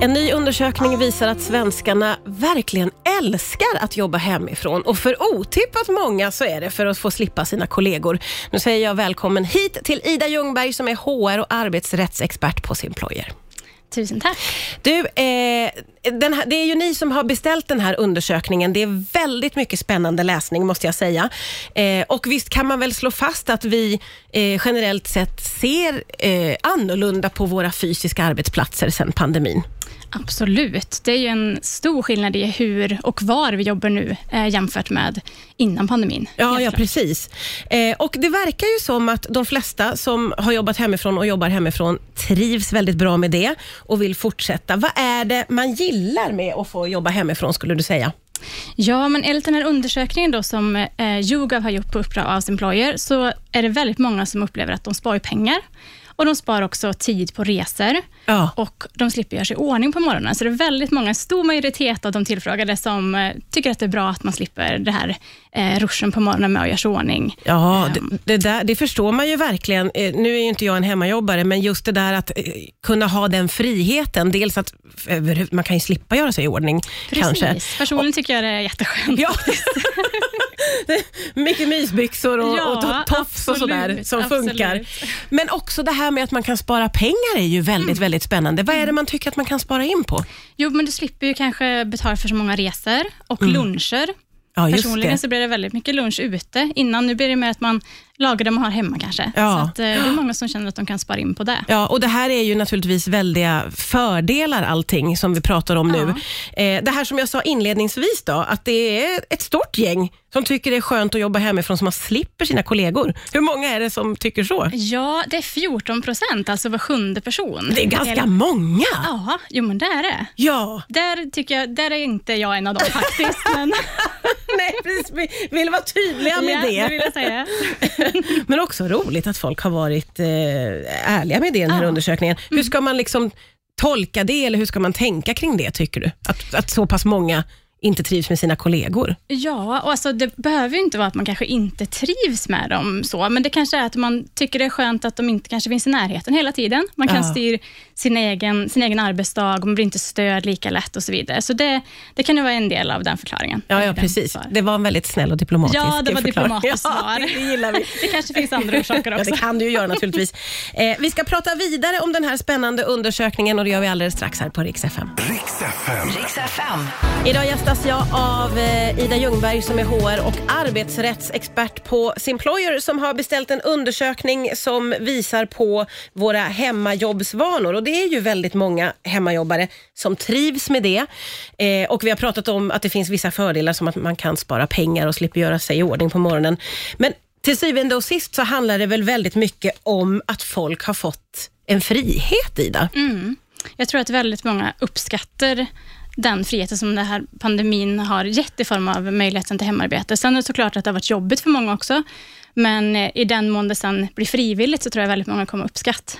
En ny undersökning visar att svenskarna verkligen älskar att jobba hemifrån och för otippat många så är det för att få slippa sina kollegor. Nu säger jag välkommen hit till Ida Ljungberg som är HR och arbetsrättsexpert på Simployer. Tusen tack. Du, eh, här, det är ju ni som har beställt den här undersökningen. Det är väldigt mycket spännande läsning måste jag säga. Eh, och visst kan man väl slå fast att vi eh, generellt sett ser eh, annorlunda på våra fysiska arbetsplatser sedan pandemin. Absolut. Det är ju en stor skillnad i hur och var vi jobbar nu eh, jämfört med innan pandemin. Ja, ja precis. Eh, och Det verkar ju som att de flesta som har jobbat hemifrån och jobbar hemifrån trivs väldigt bra med det och vill fortsätta. Vad är det man gillar med att få jobba hemifrån skulle du säga? Ja, men enligt den här undersökningen då, som eh, YouGov har gjort på uppdrag av Employer, så är det väldigt många som upplever att de sparar pengar. Och De sparar också tid på resor ja. och de slipper göra sig i ordning på morgonen. Så det är väldigt många, en stor majoritet av de tillfrågade som eh, tycker att det är bra att man slipper det här eh, ruschen på morgonen med att göra sig i ordning. Ja, det, ehm. det, där, det förstår man ju verkligen. Eh, nu är ju inte jag en hemmajobbare, men just det där att eh, kunna ha den friheten. Dels att man kan ju slippa göra sig i ordning. Precis. Kanske. Personligen tycker jag det är jätteskönt. Ja. mycket mysbyxor och, ja, och tofs och sådär som absolut. funkar. Men också det här med att man kan spara pengar är ju väldigt, mm. väldigt spännande. Vad är det mm. man tycker att man kan spara in på? Jo, men du slipper ju kanske betala för så många resor och mm. luncher. Ja, Personligen så blir det väldigt mycket lunch ute innan. Nu blir det mer att man lagar det man har hemma kanske. Ja. Så att, eh, det är många som känner att de kan spara in på det. Ja, och Det här är ju naturligtvis väldiga fördelar allting som vi pratar om ja. nu. Eh, det här som jag sa inledningsvis då, att det är ett stort gäng som tycker det är skönt att jobba hemifrån, så man slipper sina kollegor. Hur många är det som tycker så? Ja, det är 14 procent, alltså var sjunde person. Det är ganska Hela... många. Ja, jo men det är det. Ja. Där, tycker jag, där är inte jag en av dem faktiskt. men... Precis. Vi vill vara tydliga med det. det vill jag säga. men också roligt att folk har varit eh, ärliga med det i den här ja. undersökningen. Hur ska man liksom tolka det, eller hur ska man tänka kring det, tycker du? Att, att så pass många inte trivs med sina kollegor. Ja, och alltså det behöver ju inte vara att man kanske inte trivs med dem, så, men det kanske är att man tycker det är skönt att de inte kanske finns i närheten hela tiden. Man kan ja. styra sin egen, sin egen arbetsdag, man blir inte störd lika lätt och så vidare. Så det, det kan ju vara en del av den förklaringen. Ja, ja precis. Det var en väldigt snäll och diplomatisk Ja, det var diplomatiskt svar. Ja, det gillar vi. det kanske finns andra orsaker också. Ja, det kan det ju göra naturligtvis. Eh, vi ska prata vidare om den här spännande undersökningen och det gör vi alldeles strax här på Rix FM. Rix FM. Rix FM. Idag gästas jag av eh, Ida Ljungberg som är HR och arbetsrättsexpert på Simployer som har beställt en undersökning som visar på våra hemmajobbsvanor. Och det är ju väldigt många hemmajobbare som trivs med det. Eh, och vi har pratat om att det finns vissa fördelar som att man kan spara pengar och slipper göra sig i ordning på morgonen. Men till syvende och sist så handlar det väl väldigt mycket om att folk har fått en frihet, Ida? Mm. Jag tror att väldigt många uppskattar den friheten som den här pandemin har gett i form av möjligheten till hemarbete. Sen är det såklart att det har varit jobbigt för många också, men eh, i den mån det sen blir frivilligt, så tror jag väldigt många kommer uppskatta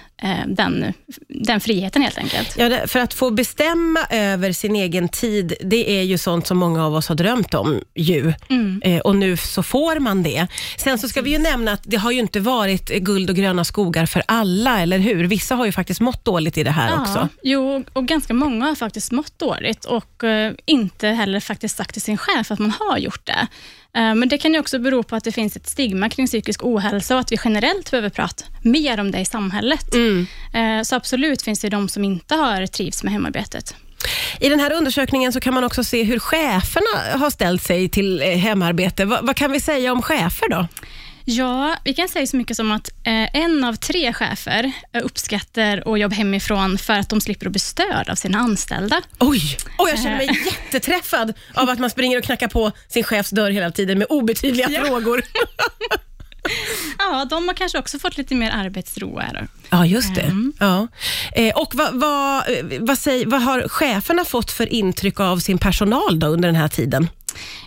den, den friheten helt enkelt. Ja, för att få bestämma över sin egen tid, det är ju sånt som många av oss har drömt om ju. Mm. Eh, och nu så får man det. Sen så ska vi ju nämna att det har ju inte varit guld och gröna skogar för alla, eller hur? Vissa har ju faktiskt mått dåligt i det här ja, också. Jo, och ganska många har faktiskt mått dåligt och inte heller faktiskt sagt till sin chef att man har gjort det. Eh, men det kan ju också bero på att det finns ett stigma kring psykisk ohälsa och att vi generellt behöver prata mer om det i samhället. Mm. Eh, så absolut finns det de som inte har trivts med hemarbetet. I den här undersökningen så kan man också se hur cheferna har ställt sig till eh, hemarbete. vad, vad kan vi säga om chefer då? Ja, vi kan säga så mycket som att eh, en av tre chefer uppskattar att jobba hemifrån för att de slipper att bli störd av sina anställda. Oj, oh, jag känner mig eh. jätteträffad av att man springer och knackar på sin chefs dörr hela tiden med obetydliga ja. frågor. ja, de har kanske också fått lite mer arbetsro. Här. Ja, just det. Mm. Ja. Eh, och vad, vad, vad, säger, vad har cheferna fått för intryck av sin personal då under den här tiden?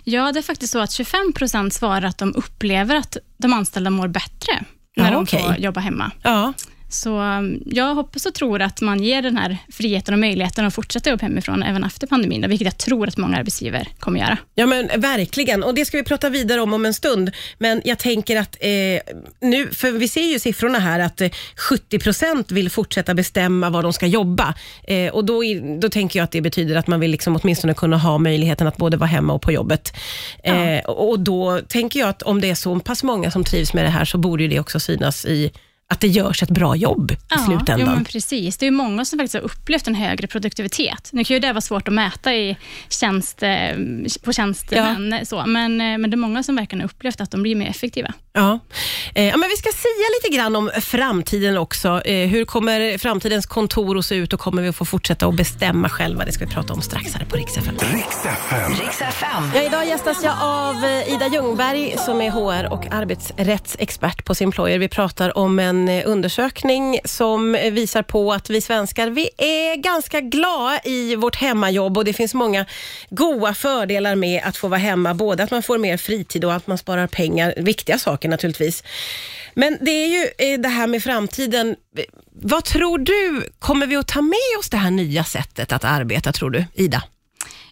Ja, det är faktiskt så att 25 procent svarar att de upplever att de anställda mår bättre när ja, de okay. får jobba hemma. Ja. Så um, jag hoppas och tror att man ger den här friheten och möjligheten att fortsätta jobba hemifrån även efter pandemin, vilket jag tror att många arbetsgivare kommer göra. Ja, men verkligen. Och Det ska vi prata vidare om om en stund. Men jag tänker att eh, nu, för vi ser ju siffrorna här, att eh, 70% vill fortsätta bestämma var de ska jobba. Eh, och då, då tänker jag att det betyder att man vill liksom åtminstone kunna ha möjligheten att både vara hemma och på jobbet. Ja. Eh, och Då tänker jag att om det är så pass många som trivs med det här, så borde det också synas i att det görs ett bra jobb i ja, slutändan. Ja, men precis. Det är många som faktiskt har upplevt en högre produktivitet. Nu kan ju det vara svårt att mäta i tjänst, eh, på tjänstemän, ja. så, men, eh, men det är många som verkligen har upplevt att de blir mer effektiva. Ja. Eh, ja, men vi ska säga lite grann om framtiden också. Eh, hur kommer framtidens kontor att se ut och kommer vi att få fortsätta att bestämma själva? Det ska vi prata om strax här på Rix FM. Rix FM. Ja, idag gästas jag av eh, Ida Ljungberg som är HR och arbetsrättsexpert på Simployer. Vi pratar om en undersökning som visar på att vi svenskar vi är ganska glada i vårt hemmajobb och det finns många goda fördelar med att få vara hemma. Både att man får mer fritid och att man sparar pengar. Viktiga saker saker naturligtvis. Men det är ju eh, det här med framtiden. Vad tror du, kommer vi att ta med oss det här nya sättet att arbeta, tror du, Ida?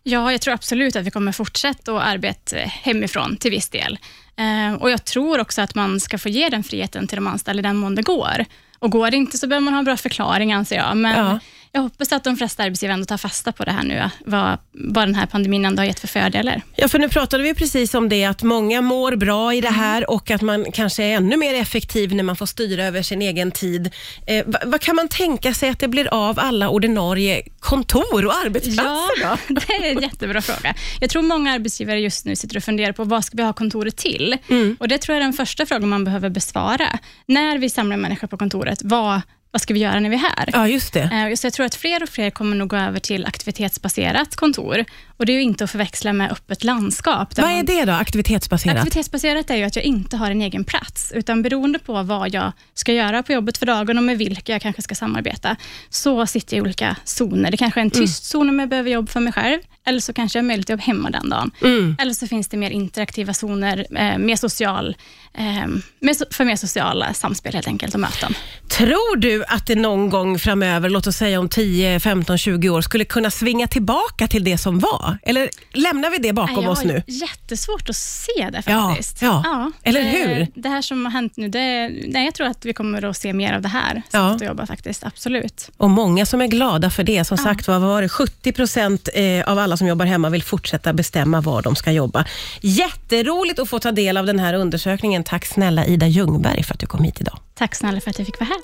Ja, jag tror absolut att vi kommer fortsätta att arbeta hemifrån till viss del. Eh, och Jag tror också att man ska få ge den friheten till de anställda i den mån det går. Och Går det inte så behöver man ha en bra förklaring, anser jag. Men ja jag hoppas att de flesta arbetsgivare ändå tar fasta på det här nu, vad, vad den här pandemin ändå har gett för fördelar. Ja, för nu pratade vi precis om det, att många mår bra i det mm. här och att man kanske är ännu mer effektiv när man får styra över sin egen tid. Eh, vad, vad, kan man tänka sig att det blir av alla ordinarie kontor och arbetsplatser ja, då? det är en jättebra fråga. Jag tror många arbetsgivare just nu sitter och funderar på vad ska vi ha kontoret till? Mm. Och Det tror jag är den första frågan man behöver besvara. När vi samlar människor på kontoret, vad vad ska vi göra när vi är här? Ja, just det. Eh, så jag tror att fler och fler kommer nog gå över till aktivitetsbaserat kontor. Och Det är ju inte att förväxla med öppet landskap. Vad är det då, aktivitetsbaserat? Aktivitetsbaserat är ju att jag inte har en egen plats, utan beroende på vad jag ska göra på jobbet för dagen och med vilka jag kanske ska samarbeta, så sitter jag i olika zoner. Det kanske är en mm. tyst zon om jag behöver jobb för mig själv, eller så kanske jag har möjlighet att jobba hemma den dagen. Mm. Eller så finns det mer interaktiva zoner, eh, mer social, eh, för mer sociala samspel helt enkelt och möten. Tror du att det någon gång framöver, låt oss säga om 10, 15, 20 år, skulle kunna svinga tillbaka till det som var? Eller lämnar vi det bakom oss nu? Jättesvårt att se det faktiskt. Ja, ja. eller hur? Det här som har hänt nu, det, nej, jag tror att vi kommer att se mer av det här ja. att jobba faktiskt, absolut. Och många som är glada för det. Som ja. sagt vad var det, 70 procent eh, av alla som jobbar hemma vill fortsätta bestämma var de ska jobba. Jätteroligt att få ta del av den här undersökningen. Tack snälla Ida Ljungberg för att du kom hit idag. Tack snälla för att jag fick vara här.